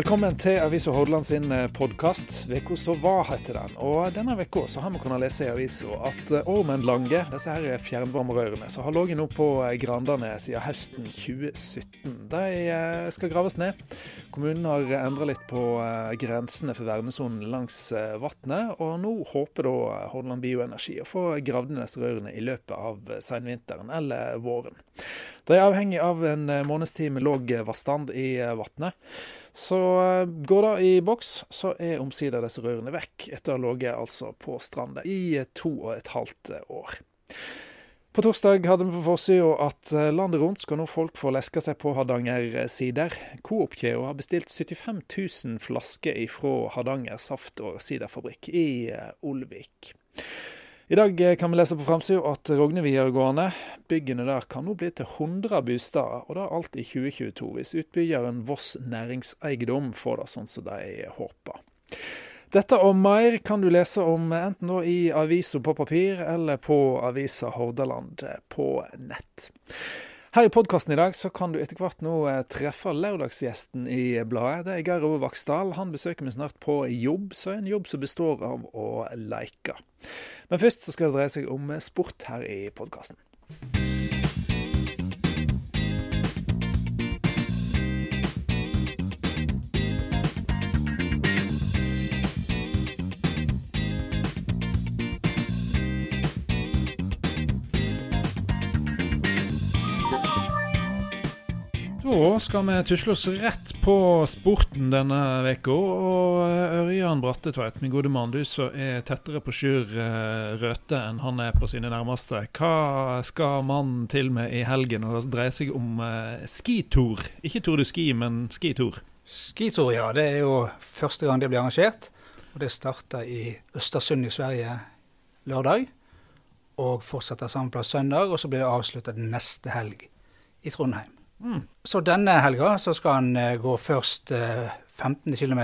Velkommen til Avisa Hordaland sin podkast. Veka som var, heter den. Og denne veka så har vi kunnet lese i avisa at Ormen Lange, disse her fjernvarmerørene som har ligget nå på Grandane siden høsten 2017, de eh, skal graves ned. Kommunen har endra litt på eh, grensene for vernesonen langs eh, vannet, og nå håper da Hordaland Bioenergi å få gravd ned disse rørene i løpet av senvinteren eller våren. De er avhengig av en måneds tid med låg vannstand i vannet. Så eh, går det i boks, så er omsider disse rørene vekk, etter å ha ligget altså på stranda i to og et halvt år. På torsdag hadde vi på forsida at eh, landet rundt skal nå folk få leska seg på Hardanger-sider. Coop-kjeda har bestilt 75 000 flasker fra Hardanger saft- og siderfabrikk i eh, Olvik. I dag eh, kan vi lese på framsida at Rogne videregående, byggene der kan nå bli til 100 bosteder, og det er alt i 2022, hvis utbyggeren Voss næringseiendom får det sånn som de håper. Dette og mer kan du lese om enten i avisa på papir eller på avisa Hordaland på nett. Her i podkasten i dag så kan du etter hvert nå eh, treffe lørdagsgjesten i bladet. Det er Geir Ove Vaksdal. Han besøker meg snart på jobb, så en jobb som består av å leke. Men først så skal det dreie seg om sport her i podkasten. Da skal vi tusle oss rett på sporten denne uka. Og Ørjan Brattetveit, min gode mann, du som er tettere på Sjur eh, Røthe enn han er på sine nærmeste. Hva skal mannen til med i helgen? Og det dreier seg om uh, skitur. Ikke Tour du Ski, men skitur. Skitur, ja. Det er jo første gang det blir arrangert. Og det starter i Østersund i Sverige lørdag. Og fortsetter samme plass søndag, og så blir det avsluttet neste helg i Trondheim. Mm. Så denne helga så skal han uh, gå først uh, 15 km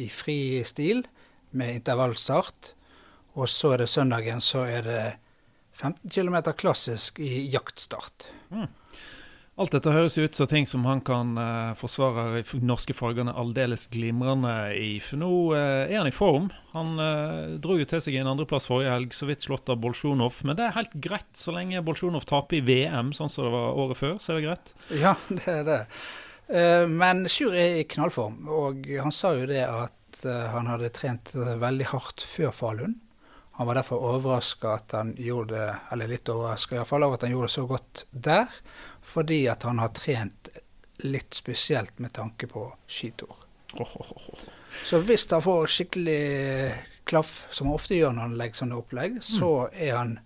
i fri stil med intervallstart. Og så er det søndagen så er det 15 km klassisk i jaktstart. Mm. Alt dette høres ut som ting som han kan uh, forsvare norske fargene aldeles glimrende i. For nå uh, er han i form. Han uh, dro jo til seg en andreplass forrige helg, så vidt slått av Bolsjunov. Men det er helt greit så lenge Bolsjunov taper i VM, sånn som det var året før. Så er det greit? Ja, det er det. Men Sjur er i knallform, og han sa jo det at han hadde trent veldig hardt før Falun. Han var derfor overraska at eller litt overraska iallfall, av at han gjorde det så godt der fordi at han har trent litt spesielt med tanke på skitur. Så hvis han får skikkelig klaff, som han ofte gjør når han legger sånne opplegg, mm. så er han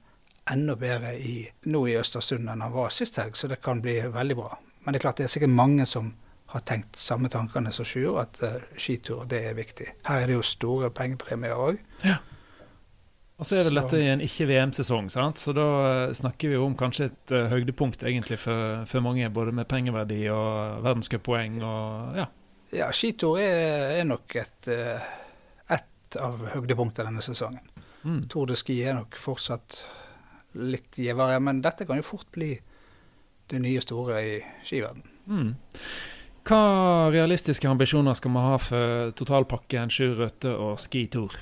enda bedre i, nå i Østersund enn han var sist helg, så det kan bli veldig bra. Men det er klart det er sikkert mange som har tenkt samme tankene som Sjur, at uh, skitur det er viktig. Her er det jo store pengepremier òg. Ja. Og så er det dette i en ikke-VM-sesong, så da eh, snakker vi om kanskje et uh, høydepunkt egentlig for, for, mange, både med pengeverdi og verdenscuppoeng og ja. Ja, skitur er, er nok et, uh, et av høydepunktene denne sesongen. Mm. Tour de Ski er nok fortsatt litt gjevere, men dette kan jo fort bli det nye store i skiverden. Mm. Hva realistiske ambisjoner skal vi ha for totalpakken Sjur Røthe og skitur?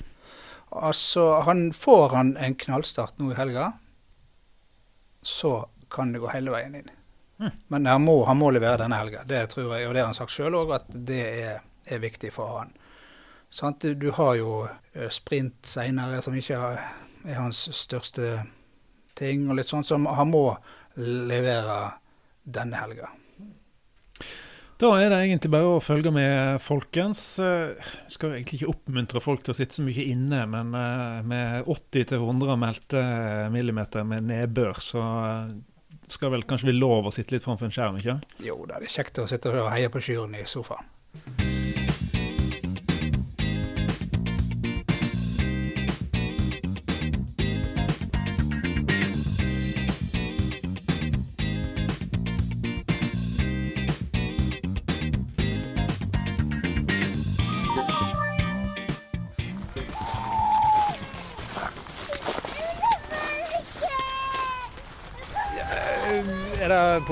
Altså, han får han en knallstart nå i helga, så kan det gå hele veien inn. Mm. Men han må, han må, levere denne helga. Det tror jeg, og det har han sagt sjøl òg, at det er, er, viktig for han. Sånn, du har jo eh, sprint seinere, som ikke er hans største ting, og litt sånn, så han må levere denne helga. Da er det egentlig bare å følge med, folkens. Jeg eh, skal egentlig ikke oppmuntre folk til å sitte så mye inne, men eh, med 80-100 meldte millimeter med nedbør, så eh, skal vel kanskje bli lov å sitte litt framfor en skjerm, ikke Jo da, det er kjekt å sitte og heie på skyene i sofaen.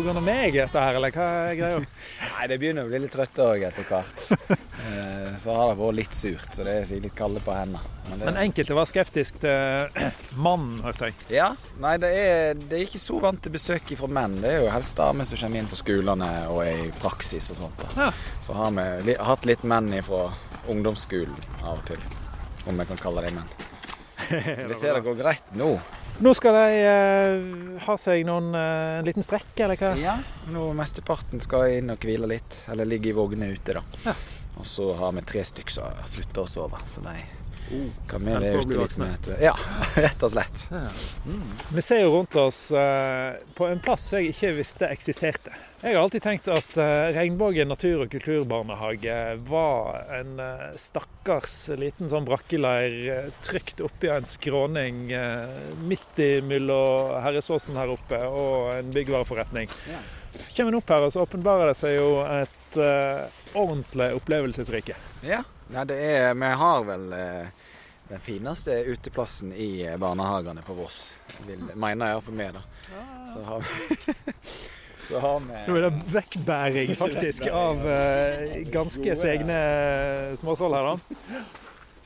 Pga. meg, dette her, eller hva er greia? Nei, det begynner å bli litt trøtt òg etter hvert. Eh, så har det vært litt surt, så det er sikkert litt kalde på hendene. Men, Men enkelte var skeptisk til mannen, hørte jeg. Ja. Nei, det er, det er ikke så vant til besøk fra menn. Det er jo helst damer som kommer inn fra skolene og er i praksis og sånt. Ja. Så har vi li hatt litt menn fra ungdomsskolen av og til. Om vi kan kalle dem menn. Vi ser det går greit nå. Nå skal de eh, ha seg noen, eh, en liten strekk, eller hva? Ja, nå mesteparten skal inn og hvile litt. Eller ligge i vognene ute, da. Ja. Og så har vi tre stykker som har slutta å sove. Så de kan vi Den være ute etter- Ja, rett og slett. Vi ser jo rundt oss uh, på en plass som jeg ikke visste eksisterte. Jeg har alltid tenkt at uh, Regnvågen natur- og kulturbarnehage var en uh, stakkars liten sånn brakkeleir eh, trygt oppi en skråning midt midt mellom Herresåsen her oppe og en byggvareforretning. Ja. Kommer en opp her, og så åpenbarer det seg jo et eh, ordentlig opplevelsesrike. Ja. Nei, det er Vi har vel eh, den fineste uteplassen i eh, barnehagene på Voss. Vil, mener iallfall vi, da. Så har vi Nå er det vekkbæring faktisk av eh, ganske segne småtroll her, da.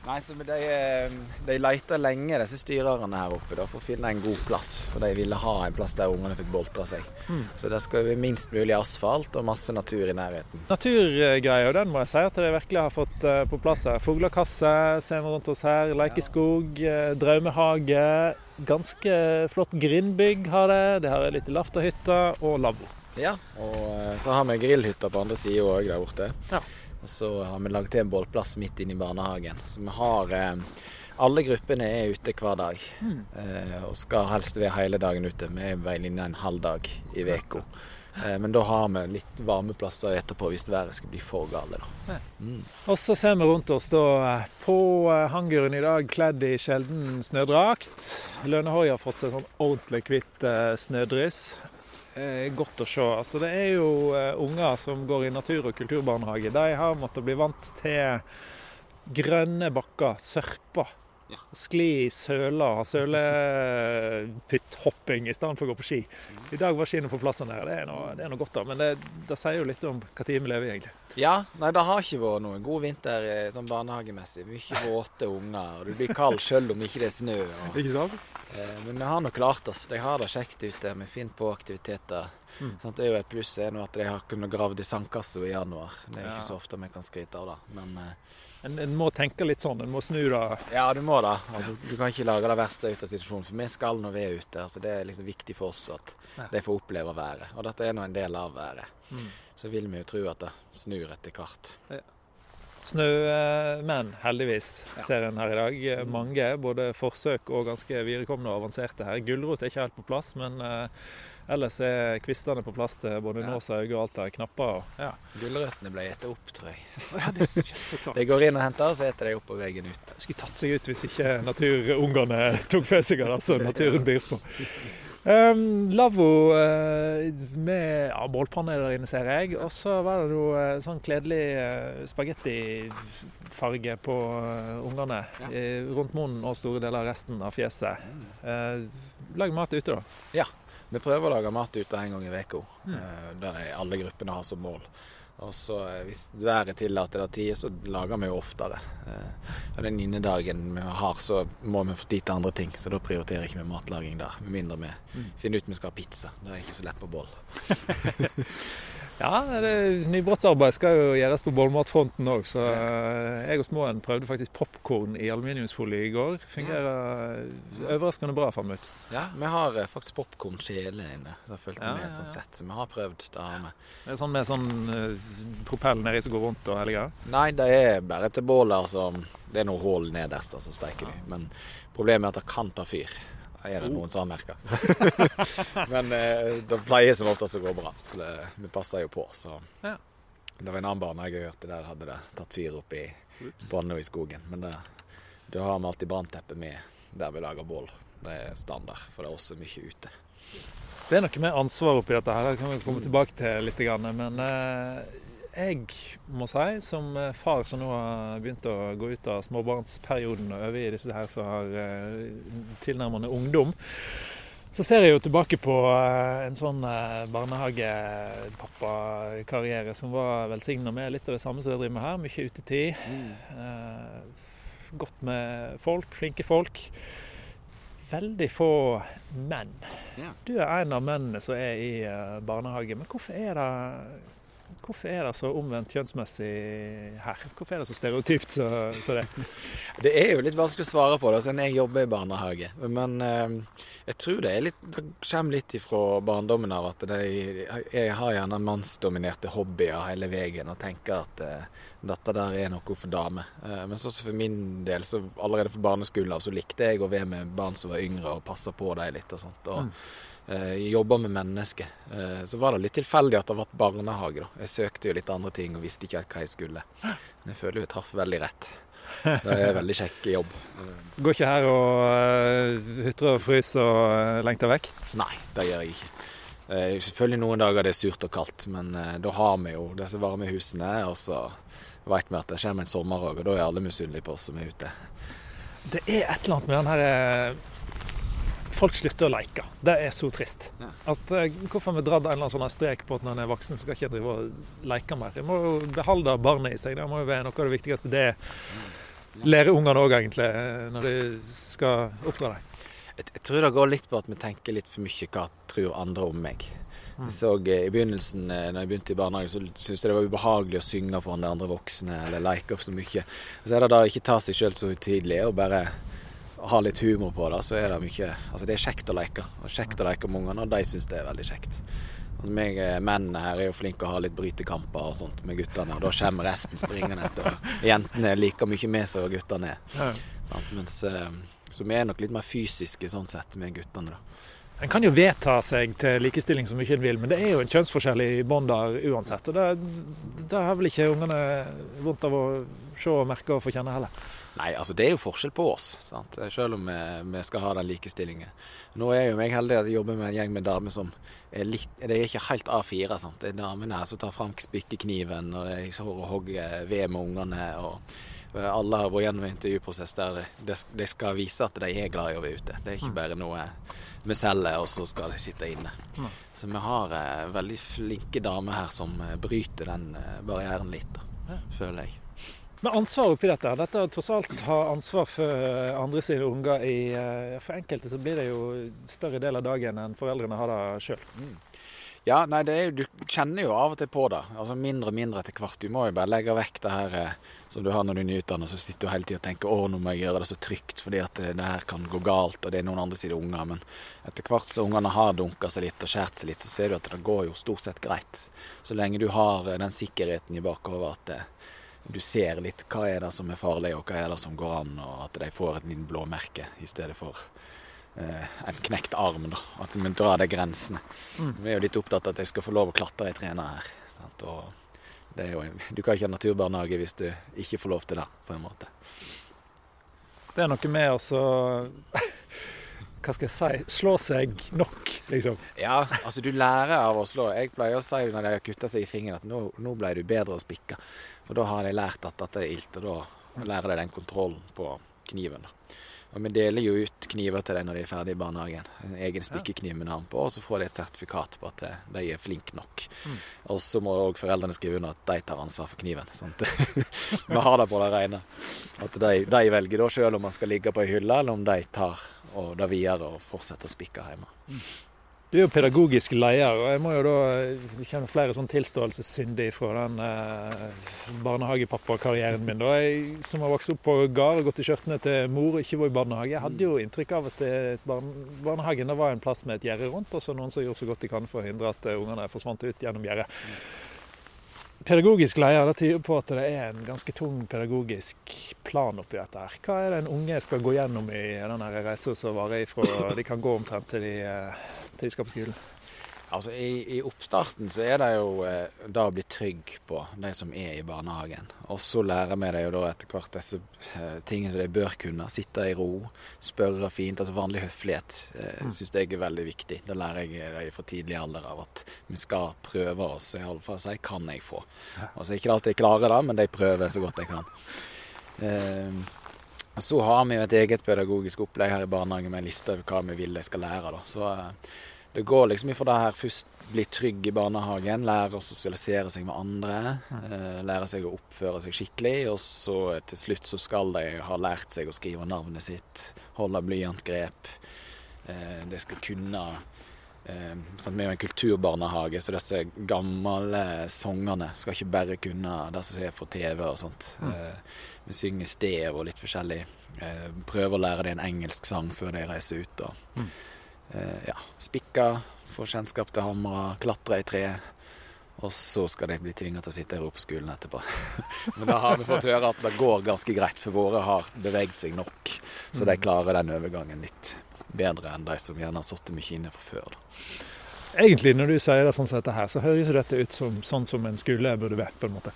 Nei, så de, eh, de leita lenge, disse styrerne her oppe, da, for å finne en god plass. For de ville ha en plass der ungene fikk boltra seg. Mm. Så det skal være minst mulig asfalt og masse natur i nærheten. Naturgreier, den må jeg si at jeg virkelig har fått eh, på plass her. Fuglekasse ser vi rundt oss her. Lekeskog, eh, drømmehage. Ganske flott grindbygg har det. Det har litt laftahytte og lavvo. Ja, og så har vi grillhytta på andre sida òg der borte. Ja. Og så har vi lagd til en bålplass midt inne i barnehagen. Så vi har eh, Alle gruppene er ute hver dag. Mm. Eh, og skal helst være hele dagen ute. Vi er vel inne en halv dag i uka. Eh, men da har vi litt varmeplasser etterpå hvis været skulle bli for gale. da. Mm. Og så ser vi rundt oss da eh, på hanguren i dag kledd i sjelden snødrakt. Lønnehoi har fått seg sånn ordentlig hvitt eh, snødryss. Eh, godt å se. Altså, det er jo eh, unger som går i natur- og kulturbarnehage. De har måttet bli vant til grønne bakker, sørper. Ja. Skli i søler, sølepytthopping i stedet for å gå på ski. I dag var skiene på plassen her. Det er noe, det er noe godt, da. Men det, det sier jo litt om hva tid vi lever i, egentlig. Ja, nei, det har ikke vært noen god vinter eh, sånn barnehagemessig. Mye våte unger, og du blir kald selv om ikke det er snø. Og, Ikke sant? eh, men vi har nå klart oss. De har det kjekt ute. Vi finner på aktiviteter. Mm. Sånn, det er jo et pluss er nå at de har kunnet grave i sandkassa i januar. Det er Ja. ikke så ofte vi kan skryte av det. Men eh, En, en må tenke litt sånn. En må snu det. ja, du må det. Altså, du kan ikke lage det verste ut av situasjonen. For vi skal nå være ute. Altså, det er liksom viktig for oss at Ja. de får oppleve været. Og dette er nå en del av været. Mm. Så vil vi jo tro at det snur etter hvert. Snømenn, heldigvis, ser en her i dag. Mange, både forsøk og ganske viderekomne og avanserte her. Gulrot er ikke helt på plass, men eh, ellers er kvistene på plass til både Nåsa, Nås, Auge og alt av knapper. Og, ja. Gulrøttene ble gitt opp, tror jeg. ja, det er så klart. De går inn og henter, og så eter de opp på veien ut. skulle tatt seg ut hvis ikke naturungene tok for seg av det som naturen byr på. Um, lavvo uh, med ja, bålpanne der inne, ser jeg. Og så var det noe eh, sånn kledelig uh, spagettifarge på eh, ungene. Ja. eh, rundt munnen og store deler av resten av fjeset. Uh, lag mat ute, da. Ja, Vi prøver å lage mat ute en gang i uka. Mm. eh, Der alle gruppene har som mål. Og så eh, Hvis været tillater det tid, så lager vi jo oftere. Eh, Og Den ene dagen vi har, så må vi få tid til andre ting. Så da prioriterer ikke vi matlaging der. Med mindre vi Mm. finner ut vi skal ha pizza. Det er ikke så lett på boll. Ja, det, nybrottsarbeid skal jo gjøres på bollmatfronten òg, så eh, jeg og Småen prøvde faktisk popkorn i aluminiumsfolie i går. Fungerer ja. overraskende bra, fant vi ut. Ja, Vi har eh, faktisk popkornkjele inne. Så fulgte Ja, med et sånt sett. Så vi har prøvd. Det har vi. Det er sånn med sånn uh, propell nedi som går rundt og hele greia. Nei, det er bare til båler som Det er noe hull nederst, og så steiker Ja. de. Men problemet er at det kan ta fyr. Er det Oh. noen som har merka. Men eh, det pleier som oftest å gå bra, så det, vi passer jo på. Så. Ja. Det var en annen barn jeg hørte der hadde det tatt fyr opp i og i skogen. Men det, da har vi alltid brannteppe med der vi lager bål. Det er standard, for det er også mye ute. Det er noe med ansvar oppi dette her, det kan vi komme tilbake til litt. Men eh, jeg må si, som eh, far som nå har begynt å gå ut av småbarnsperioden og øve i disse her som har uh, tilnærmende ungdom, Så ser jeg jo tilbake på eh, en sånn eh, barnehagepappakarriere som var velsigna med litt av det samme som jeg driver med her. Mye utetid. Mm. godt med folk, flinke folk. Veldig få menn. Du er en av mennene som er i eh, barnehage. Men hvorfor er det Hvorfor er det så omvendt kjønnsmessig her? Hvorfor er det så stereotypt så det? Det er jo litt vanskelig å svare på det, siden jeg jobber i barnehage. Men eh, jeg tror det, er litt, det kommer litt ifra barndommen av at det, jeg har gjerne mannsdominerte hobbyer hele veien og tenker at eh, dette der er noe for damer. Eh, men sånn for min del, så allerede fra barneskolen av så likte jeg å være med barn som var yngre og passe på dem litt og sånt. Og, eh, jobba med mennesker. Eh, så var det litt tilfeldig at det ble barnehage. da. Jeg søkte jo litt andre ting og visste ikke helt hva jeg skulle. Men jeg føler jo jeg traff veldig rett. Det er en veldig kjekk jobb. Eh, Går ikke her og uh, hutrer og fryser og lengter vekk? Nei, det gjør jeg ikke. Eh, selvfølgelig noen dager det er surt og kaldt, men eh, da har vi jo disse varme husene. Og så vet vi at det kommer en sommer òg, og da er alle misunnelige på oss som er ute. Det er et eller annet med den her eh, Folk slutter å leke. Det er så trist. Ja. At, eh, hvorfor har vi dratt en eller annen sånn strek på at når en er voksen, skal ikke drive og leke mer? En må jo beholde barnet i seg. Det må jo være noe av det viktigste. Det lærer ungene òg, egentlig, eh, når de skal oppdra dem. Jeg, jeg tror det går litt på at vi tenker litt for mye hva tror andre om meg. Jeg så eh, I begynnelsen når jeg begynte i barnehage, så syntes jeg det var ubehagelig å synge foran de andre voksne eller leke så mye. Så er det da ikke ta seg sjøl så høytidelig og bare ha litt humor på det, så er det mye Altså det er kjekt å leke. Og kjekt å leke med ungene, og de syns det er veldig kjekt. Altså, meg, eh, Mennene her er jo flinke å ha litt brytekamper og sånt med guttene, og da kommer resten springende etter. Og jentene er like mye med seg og guttene er. Sant? Mens, eh, så vi er nok litt mer fysiske sånn sett med guttene, da. En kan jo vedta seg til likestilling så mye en vil, men det er jo en kjønnsforskjell i bånn der uansett. Og det, det har vel ikke ungene vondt av å se og merke og få kjenne heller. Nei, altså det er jo forskjell på oss, sant? selv om vi, vi skal ha den likestillingen. Nå er jo jeg heldig at jeg jobber med en gjeng med damer som er litt Det er ikke helt A4. sant? Det er damene her som tar fram spikkekniven og de står og hogger ved med ungene. og og alle har vært gjennom en intervjuprosess der de, de skal vise at de er glad i å være ute. Det er ikke bare noe vi selger, og så skal de sitte inne. Mm. Så vi har eh, veldig flinke damer her som eh, bryter den eh, barrieren litt, da, føler jeg. Men ansvar oppi dette, dette å tross alt ha ansvar for andre sine unger i eh, For enkelte så blir det jo større del av dagen enn foreldrene har det sjøl. Ja, nei, det jo- du kjenner jo av og til på det. Altså Mindre og mindre etter hvert. Du må jo bare legge vekk det her eh, som du har når du er nyutdannet, så sitter du hele tida og tenker å, nå må jeg gjøre det så trygt, fordi at det, det her kan gå galt, og det er noen andre sine unger. Men etter hvert som ungene har dunka seg litt og skåret seg litt, så ser du at det går jo stort sett greit. Så lenge du har eh, den sikkerheten i bakhodet at eh, du ser litt hva er det som er farlig, og hva er det som går an, og at de får et lite blåmerke i stedet for eh, en knekt arm. da, At vi drar de grensene. Vi er jo litt opptatt av at jeg skal få lov å klatre i trærne her. Sant? Og det jo, du kan ikke ha naturbarnehage hvis du ikke får lov til det, på en måte. Det er noe med å Hva skal jeg si slå seg nok, liksom. Ja, altså du lærer av å slå. Jeg pleier å si når de har kutta seg i fingeren at nå, nå ble du bedre å spikke. For da har de lært at dette er ilt, og da lærer de den kontrollen på kniven. Og Vi deler jo ut kniver til dem når de er ferdig i barnehagen. En egen spikkekniv med navn på, og så får de et sertifikat på at eh, de er flinke nok. Mm. Og så må òg foreldrene skrive under at de tar ansvar for kniven. Sånn at vi har det på det rene. At de, de velger da sjøl om man skal ligge på ei hylle, eller om de tar og det videre og fortsetter å spikke hjemme. Du er jo pedagogisk leder, og jeg må jo da kjenne flere sånn tilståelsessyndig fra den eh, barnehagepappakarrieren min. da. Jeg som har vokst opp på gard og gått i skjørtene til mor og ikke vært i barnehage, jeg hadde jo inntrykk av at barn, barnehagen var en plass med et gjerde rundt, og så noen som gjorde så godt de kan for å hindre at eh, ungene forsvant ut gjennom gjerdet. Pedagogisk leder det tyder på at det er en ganske tung pedagogisk plan oppi dette. her. Hva er det en unge skal gå gjennom i denne reisa som varer ifra de kan gå omtrent til de, eh, til de skal på skolen? Altså I, i oppstarten så er det jo eh, da å bli trygg på de som er i barnehagen. Og så lærer vi dem jo da etter hvert disse eh, tingene som de bør kunne. Sitte i ro, spørre fint. Altså vanlig høflighet eh, Mm. syns jeg er veldig viktig. Det lærer jeg dem fra tidlig alder av at vi skal prøve oss. I alle fall si 'kan jeg få'. Altså Ikke alltid jeg klarer det, men de prøver så godt de kan. Eh, Så har vi jo et eget pedagogisk opplegg her i barnehagen med en liste over hva vi vil de skal lære. Da. Så eh, det går liksom ifra det her først bli trygg i barnehagen, lære å sosialisere seg med andre, eh, lære seg å oppføre seg skikkelig, og så til slutt så skal de ha lært seg å skrive navnet sitt, holde blyantgrep. Eh, de skal kunne eh, Vi er jo en kulturbarnehage, så disse gamle sangene skal ikke bare kunne det som er for TV og sånt. Eh, vi synger stev og litt forskjellig. Eh, prøver å lære dem en engelsk sang før de reiser ut. Og, eh, ja, spikka, få kjennskap til hamra, klatre i tre. Og så skal de bli tvinga til å sitte i oppe på skolen etterpå. Men da har vi fått høre at det går ganske greit, for våre har beveget seg nok. Så de klarer den overgangen litt bedre enn de som gjerne har sittet mye inne fra før. Da. Egentlig, når du sier det sånn som dette her, så høres dette ut som sånn som en skole burde vært, på en måte.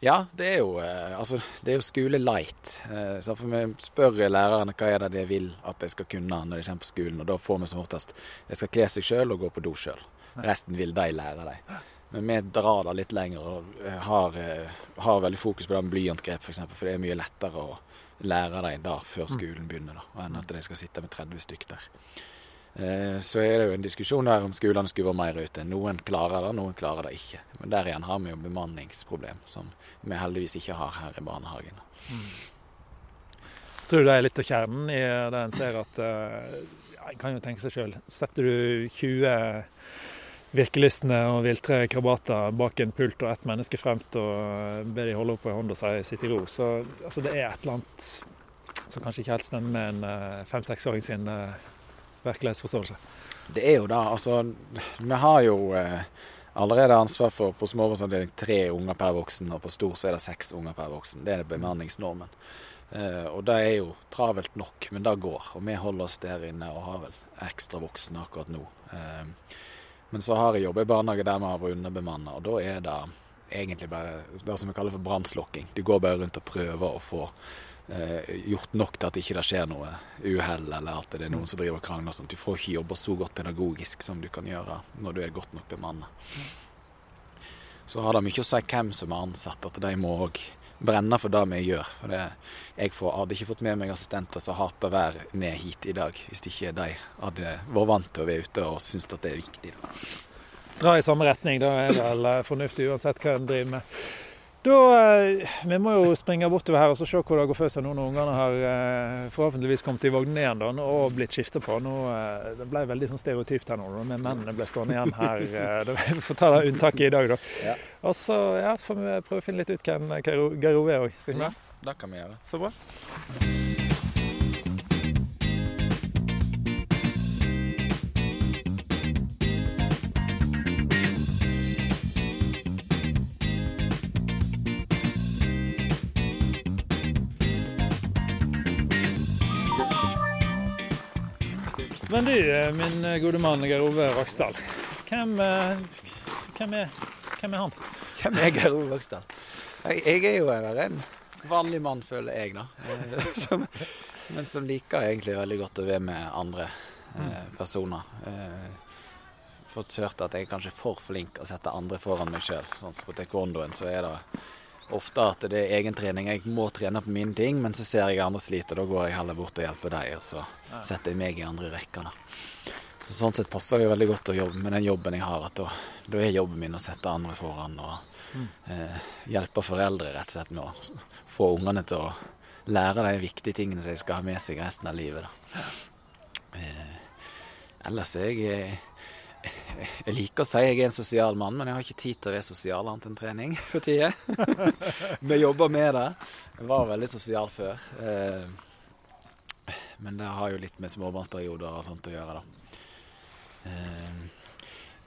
Ja, det er jo, eh, altså, det er jo skole light. Eh, så for Vi spør lærerne hva er det de vil at de skal kunne når de kommer på skolen. og Da får vi som oftest de skal kle seg sjøl og gå på do sjøl. Resten vil de lære dem. Men vi drar det litt lenger og eh, har, har veldig fokus på det med blyantgrep f.eks. For, eksempel, for det er mye lettere å lære dem der før skolen begynner, da, enn at de skal sitte med 30 stykk der. Eh, Så er det jo en diskusjon der om skolene skulle vært mer ute. Noen klarer det, noen klarer det ikke. Men der igjen har vi jo bemanningsproblem, som vi heldigvis ikke har her i barnehagen. Tror du det er litt av kjernen i det en ser at eh, ja, En kan jo tenke seg sjøl. Setter du 20 virkelystne og viltre krabater bak en pult og ett menneske fremt og ber de holde opp en hånd og si 'sitt i ro', så altså, det er et eller annet som kanskje ikke helt stemmer med en eh, fem-seksåring sin virkelighetsforståelse. Det er jo det. Altså, vi har jo eh, allerede ansvar for på småbarnsavdeling tre unger per voksen, og på stor så er det seks unger per voksen. Det er bemanningsnormen. Eh, og det er jo travelt nok, men det går. Og vi holder oss der inne og har vel ekstra voksne akkurat nå. Eh, men så har jeg jobbet i barnehage der vi har vært underbemanna, og da er det egentlig bare det som vi kaller for brannslukking. De går bare rundt og prøver å få gjort nok til at ikke det skjer noe uhell, eller at det er noen som driver og krangler. Sånn. Du får ikke jobbe så godt pedagogisk som du kan gjøre når du er godt nok bemanna. Så har det mye å si hvem som er ansatt, at de må òg brenne for det vi gjør. For det, jeg får, hadde ikke fått med meg assistenter som hater å være ned hit i dag, hvis ikke de hadde vært vant til å være ute og syns at det er viktig. Dra i samme retning, da er det vel eh, fornuftig uansett hva en driver med. Da, eh, Vi må jo springe bortover her og så se hvor det går for seg nå når ungene har eh, forhåpentligvis kommet i vognen igjen da, og blitt skiftet på. Nå, eh, det ble veldig sånn stereotypt her nå, med mennene ble stående igjen her. Vi får ta det unntaket i dag, da. Ja. Og så ja, får vi prøve å finne litt ut hvem Geir Ove er òg. Det kan vi gjøre. Så bra. Men du, eh, min gode mann Geir Ove Vaksdal. Hvem, eh, hvem, er, hvem er han? Hvem er Geir Ove Vaksdal? Jeg, jeg er jo en vanlig mann, føler jeg, da. Eh, Som, men som liker egentlig veldig godt å være med andre eh, personer. Eh, fått hørt at jeg er kanskje for flink å sette andre foran meg sjøl. Sånn som på taekwondoen så er det ofte at det er egen trening. Jeg må trene på mine ting, men så ser jeg andre sliter. da går jeg heller bort og hjelper dem, og så setter jeg meg i andre rekker. da. Så Sånn sett passer det veldig godt å jobbe med den jobben jeg har. at Da, da er jobben min å sette andre foran og eh, hjelpe foreldre rett og slett med å få ungene til å lære de viktige tingene som de skal ha med seg resten av livet. Da. Eh, ellers er jeg eh, jeg liker å si jeg er en sosial mann, men jeg har ikke tid til å være sosial annet enn trening for tida. Vi jobber med det. Jeg var veldig sosial før. Eh, men det har jo litt med småbarnsperioder og sånt å gjøre, da. Eh,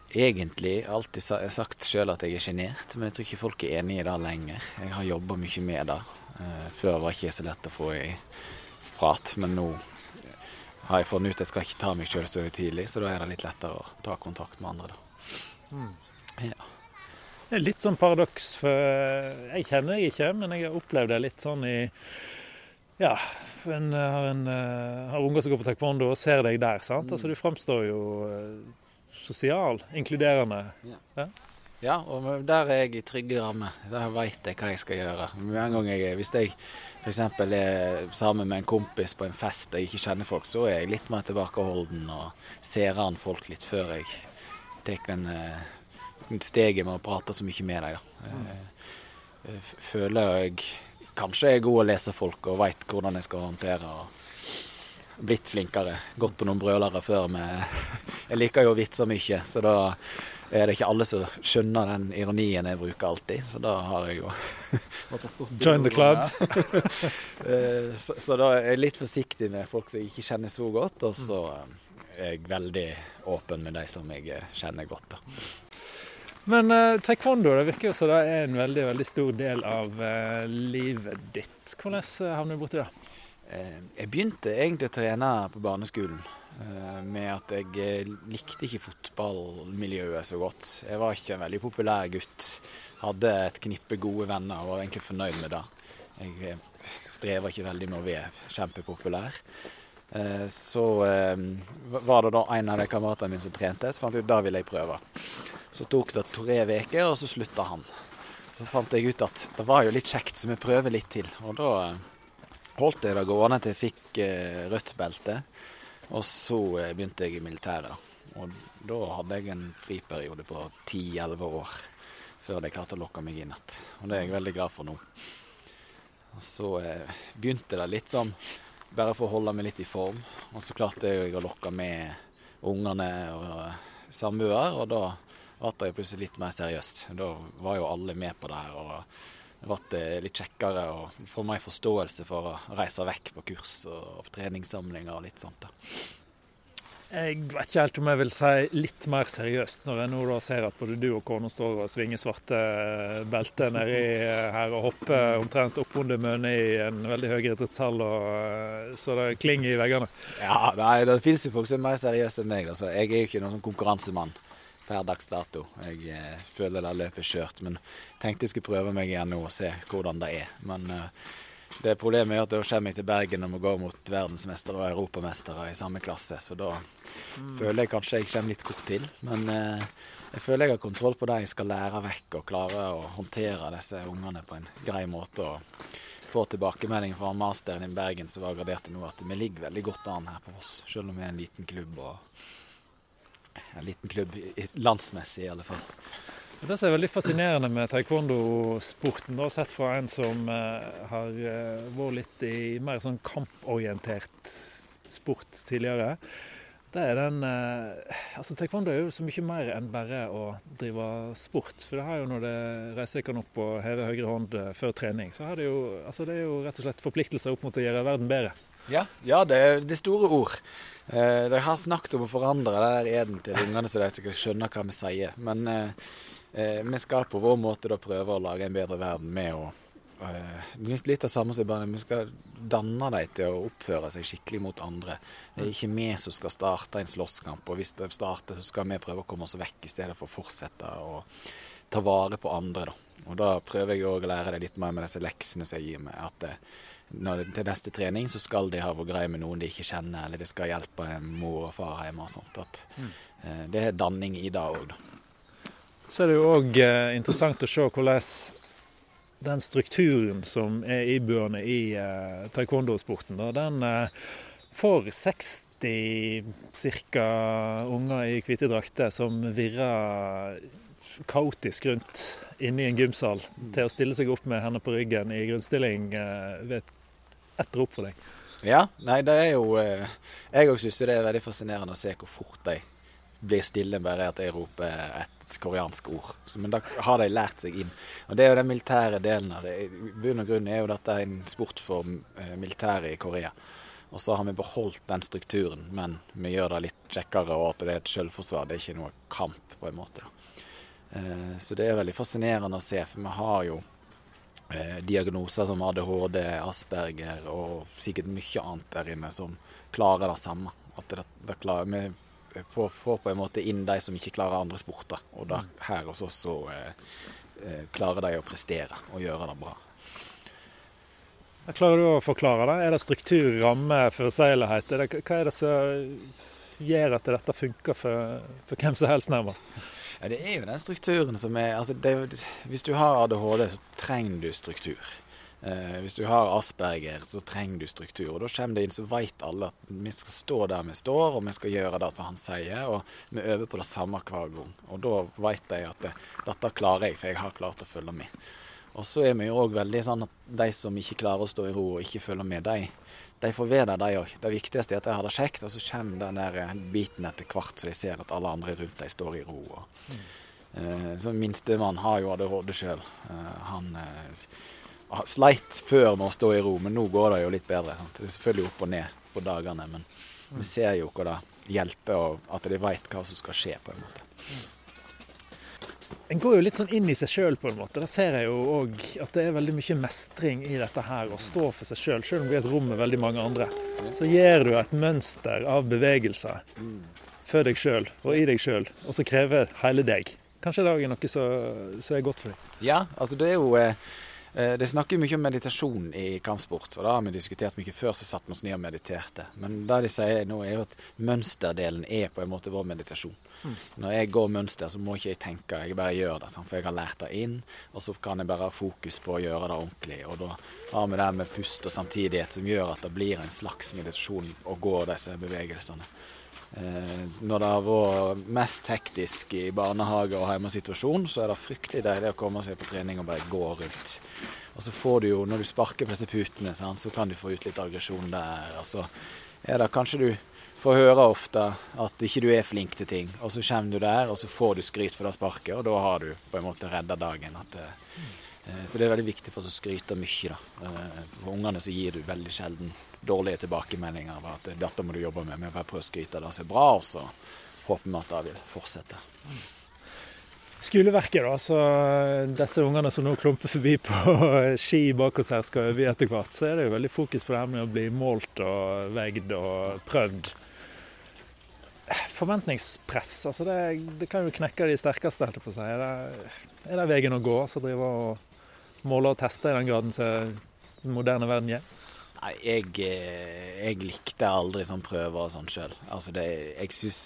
egentlig alltid jeg har sagt sjøl at jeg er sjenert, men jeg tror ikke folk er enig i det lenger. Jeg har jobba mye med det. Eh, før var det ikke så lett å få i prat, men nå har jeg funnet ut jeg skal ikke ta meg sjøl så tidlig, så da er det litt lettere å ta kontakt med andre, da. Ja. Det er litt sånn paradoks, for jeg kjenner deg ikke, men jeg har opplevd det litt sånn i Ja, en, har, en, eh, har unger som går på taekwondo og ser deg der, sant. Altså Du framstår jo eh, sosial, inkluderende. Ja, og der er jeg i trygge rammer. Der veit jeg hva jeg skal gjøre. Med gang jeg, Hvis jeg f.eks. er sammen med en kompis på en fest jeg ikke kjenner folk, så er jeg litt mer tilbakeholden og ser an folk litt før jeg tar den uh, steget med å prate så mye med dem. Uh, føler jeg kanskje er god å lese folk og veit hvordan jeg skal håndtere. og Blitt flinkere. Gått på noen brølere før med Jeg liker jo å vitse mye, så da er det ikke alle som skjønner den ironien jeg bruker alltid. Så da har jeg jo Join the club. Eh, så, så, da er jeg litt forsiktig med folk som jeg ikke kjenner så godt, og så eh, er jeg veldig åpen med de som jeg eh, kjenner godt. da. Men uh, taekwondo det virker jo som det er en veldig veldig stor del av uh, livet ditt. Hvordan havner du borti det? jeg begynte egentlig å trene på barneskolen med at jeg likte ikke fotballmiljøet så godt. Jeg var ikke en veldig populær gutt. Hadde et knippe gode venner og var egentlig fornøyd med det. Jeg strever ikke veldig med å være kjempepopulær. Så var det da en av de kameratene mine som trente, så fant jeg ut da ville jeg prøve. Så tok det tre uker, og så slutta han. Så fant jeg ut at det var jo litt kjekt, så vi prøver litt til. Og da eh, holdt jeg det gående til jeg fikk eh, rødt belte. Og så eh, begynte jeg i militæret. Og da hadde jeg en friperiode på 10-11 år før de klarte å lokke meg inn igjen. Og det er jeg veldig glad for nå. Og så eh, begynte det litt sånn bare for å holde meg litt i form. Og så klarte jeg å lokke med ungene og samboer, og da ble det plutselig litt mer seriøst. Da var jo alle med på det her. og det ble litt kjekkere å få mer forståelse for å reise vekk på kurs og treningssamlinger og litt sånt. da. Jeg vet ikke helt om jeg vil si litt mer seriøst, når jeg nå da ser at både du og kona står og svinger svarte belter nedi her og hopper omtrent oppunder mønet i en veldig høy idrettshall, så det klinger i veggene. Ja, nei, det finnes jo folk som er mer seriøse enn meg. Altså. Jeg er jo ikke noen sånn konkurransemann per dags dato. Jeg eh, føler det løpet er kjørt. Men tenkte jeg skulle prøve meg igjen nå og se hvordan det er. Men eh, det problemet er at da kommer jeg til Bergen og må gå mot verdensmestere og europamestere i samme klasse. Så da mm. føler jeg kanskje jeg kommer litt kort til. Men eh, jeg føler jeg har kontroll på det jeg skal lære vekk og klare å håndtere disse ungene på en grei måte. og få tilbakemelding fra masteren i Bergen som var gradert nå, at vi ligger veldig godt an her på Voss, selv om vi er en liten klubb. og en liten klubb, landsmessig i alle fall. Det som er veldig fascinerende med taekwondo-sporten, da, sett fra en som eh, har uh, vært litt i mer sånn kamporientert sport tidligere, det er den eh, altså Taekwondo er jo så mye mer enn bare å drive sport. For det har jo når det reiser dere opp og hever høyre hånd før trening, så er det jo, altså det er jo rett og slett forpliktelser opp mot å gjøre verden bedre. Ja, ja det, er, det store ord. Eh, de har snakket om å forandre det der eden til ungene, så de ikke skjønner hva vi sier. Men eh, eh, vi skal på vår måte da prøve å lage en bedre verden med å eh, Litt av samme som i barnet. Vi skal danne dem til å oppføre seg skikkelig mot andre. Det er ikke vi som skal starte en slåsskamp. Og hvis det starter, så skal vi prøve å komme oss vekk i stedet for å fortsette å ta vare på andre. da. Og da prøver jeg òg å lære dem litt mer med disse leksene som jeg gir meg. at eh, når, til neste trening så skal de ha vært greie med noen de ikke kjenner, eller de skal hjelpe mor og far hjemme og sånt. At, mm. eh, det er danning i det òg, da. Så er det jo òg eh, interessant å se hvordan den strukturen som er iboende i eh, taekwondo-sporten, den eh, får 60 ca. unger i hvite drakter som virrer kaotisk rundt inne i en gymsal, mm. til å stille seg opp med hendene på ryggen i grunnstilling eh, ved et etter rop for deg? Ja, nei, det er jo eh, Jeg òg syns det er veldig fascinerende å se hvor fort de blir stille bare at jeg roper et koreansk ord. Men da har de lært seg inn. Og Det er jo den militære delen av det. I bunn og grunn er jo dette en sport for eh, militæret i Korea. Og så har vi beholdt den strukturen, men vi gjør det litt kjekkere, og at det er et selvforsvar. Det er ikke noe kamp, på en måte. Eh, så det er veldig fascinerende å se, for vi har jo eh, diagnoser som ADHD, Asperger og sikkert mye annet der inne som klarer det samme. At det, det klarer, vi får, får, på en måte inn de som ikke klarer andre sporter. Og der, mm. her hos oss så eh, eh, klarer de å prestere og gjøre det bra. Klarer du å forklare det? Er det struktur, ramme, forutsigbarhet? Hva er det som gjør at dette funker for, for hvem som helst, nærmest? Ja, Det er jo den strukturen som er, altså er Hvis du har ADHD, så trenger du struktur. Eh, hvis du har asperger, så trenger du struktur. Og da kommer det inn, så vet alle at vi skal stå der vi står, og vi skal gjøre det som han sier. Og vi øver på det samme hver gang. Og da vet jeg at det, dette klarer jeg, for jeg har klart å følge med. Og så er vi jo òg veldig sånn at de som ikke klarer å stå i ro og ikke følger med, de, de får være der, de òg. Det viktigste er at de har det kjekt, og så kommer den der eh, biten etter hvert, så de ser at alle andre rundt dem står i ro. Og, mm. eh, så minstemann har jo ADHD sjøl. Eh, han eh, sleit før med å stå i ro, men nå går det jo litt bedre. Sant? Det er selvfølgelig opp og ned på dagene, men vi ser jo hva det hjelper, og at de vet hva som skal skje, på en måte. En går jo litt sånn inn i seg sjøl, på en måte. Da ser jeg jo òg at det er veldig mye mestring i dette her, å stå for seg sjøl. Selv om du er et rom med veldig mange andre, så gir du et mønster av bevegelser for deg sjøl og i deg sjøl, og så krever hele deg. Kanskje det er noe som er godt for deg? Ja, altså det er jo Eh, det snakker mye om meditasjon i kampsport, og det har vi diskutert mye før. Så satte vi oss ned og mediterte. Men det de sier nå, er jo at mønsterdelen er på en måte vår meditasjon. Mm. Når jeg går mønster, så må ikke jeg tenke, jeg bare gjør det. For jeg har lært det inn, og så kan jeg bare ha fokus på å gjøre det ordentlig. Og da har vi det med pust og samtidighet som gjør at det blir en slags meditasjon å gå disse bevegelsene. Eh, når det har vært mest hektisk i barnehage og hjemmesituasjon, så er det fryktelig deilig å komme seg på trening og bare gå rundt. Og så får du jo, når du sparker på disse putene, så kan du få ut litt aggresjon der. Og så er det kanskje du får høre ofte at ikke du er flink til ting, og så kommer du der, og så får du skryt for det sparket, og da har du på en måte redda dagen. At, eh, så det er veldig viktig for oss å skryte mye. da. Eh, for ungene så gir du veldig sjelden dårlige tilbakemeldinger av at dette må du jobbe med. Vi bare prøve å skryte det som er bra, og så håper vi at det vil fortsette. Skoleverket, da. Så disse ungene som nå klumper forbi på ski bak oss her, skal øve etter hvert. Så er det jo veldig fokus på det her med å bli målt og veid og prøvd. Forventningspress, altså det, det kan jo knekke de sterkeste, holdt jeg på å si. Er det, er det veien å gå? Så drive og måle og teste i den graden som den moderne verden gjør? Nei, jeg, eh, jeg, likte aldri sånn prøver og sånn sjøl. Altså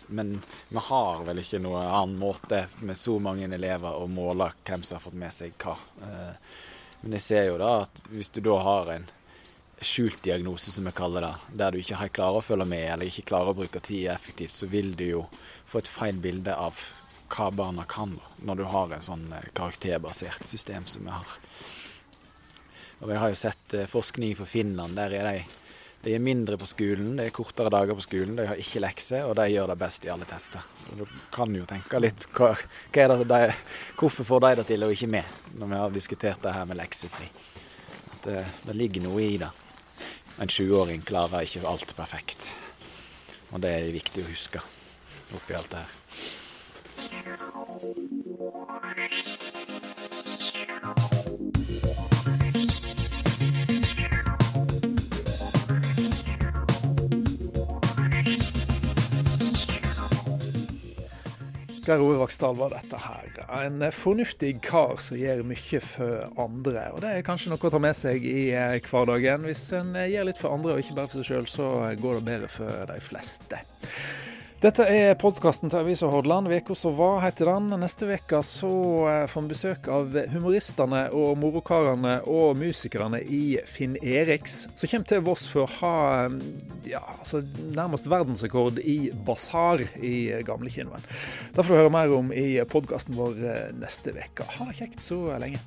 men vi har vel ikke noen annen måte med så mange elever å måle hvem som har fått med seg hva. Eh, men jeg ser jo da at hvis du da har en skjult diagnose, som vi kaller det, der du ikke har klarer å følge med eller ikke klarer å bruke tid effektivt, så vil du jo få et feil bilde av hva barna kan når du har en sånn eh, karakterbasert system som vi har. Og Vi har jo sett eh, forskning for Finland. Der er de de er mindre på skolen, det er kortere dager på skolen, de har ikke lekser, og de gjør det best i alle tester. Så du kan jo tenke litt hva, hva det de, Hvorfor får de det til og ikke med, når vi har diskutert det her med leksefri. At det, eh, det ligger noe i det. En 20-åring klarer ikke alt perfekt. Og det er viktig å huske oppi alt det her. Geir Ove Vaksdal var dette her. En fornuftig kar som gjør mye for andre. Og det er kanskje noe å ta med seg i eh, hverdagen. Hvis en gjør litt for andre og ikke bare for seg sjøl, så går det bedre for de fleste. Dette er podkasten til Avisa Hordaland. Veka som var, heter den. Neste uke eh, får vi besøk av humoristene og morokarene og musikerne i Finn Eriks, som kommer til Voss for å ha eh, ja, altså nærmest verdensrekord i basar i gamle kinoen. Det får du høre mer om i podkasten vår eh, neste uke. Ha det kjekt så lenge.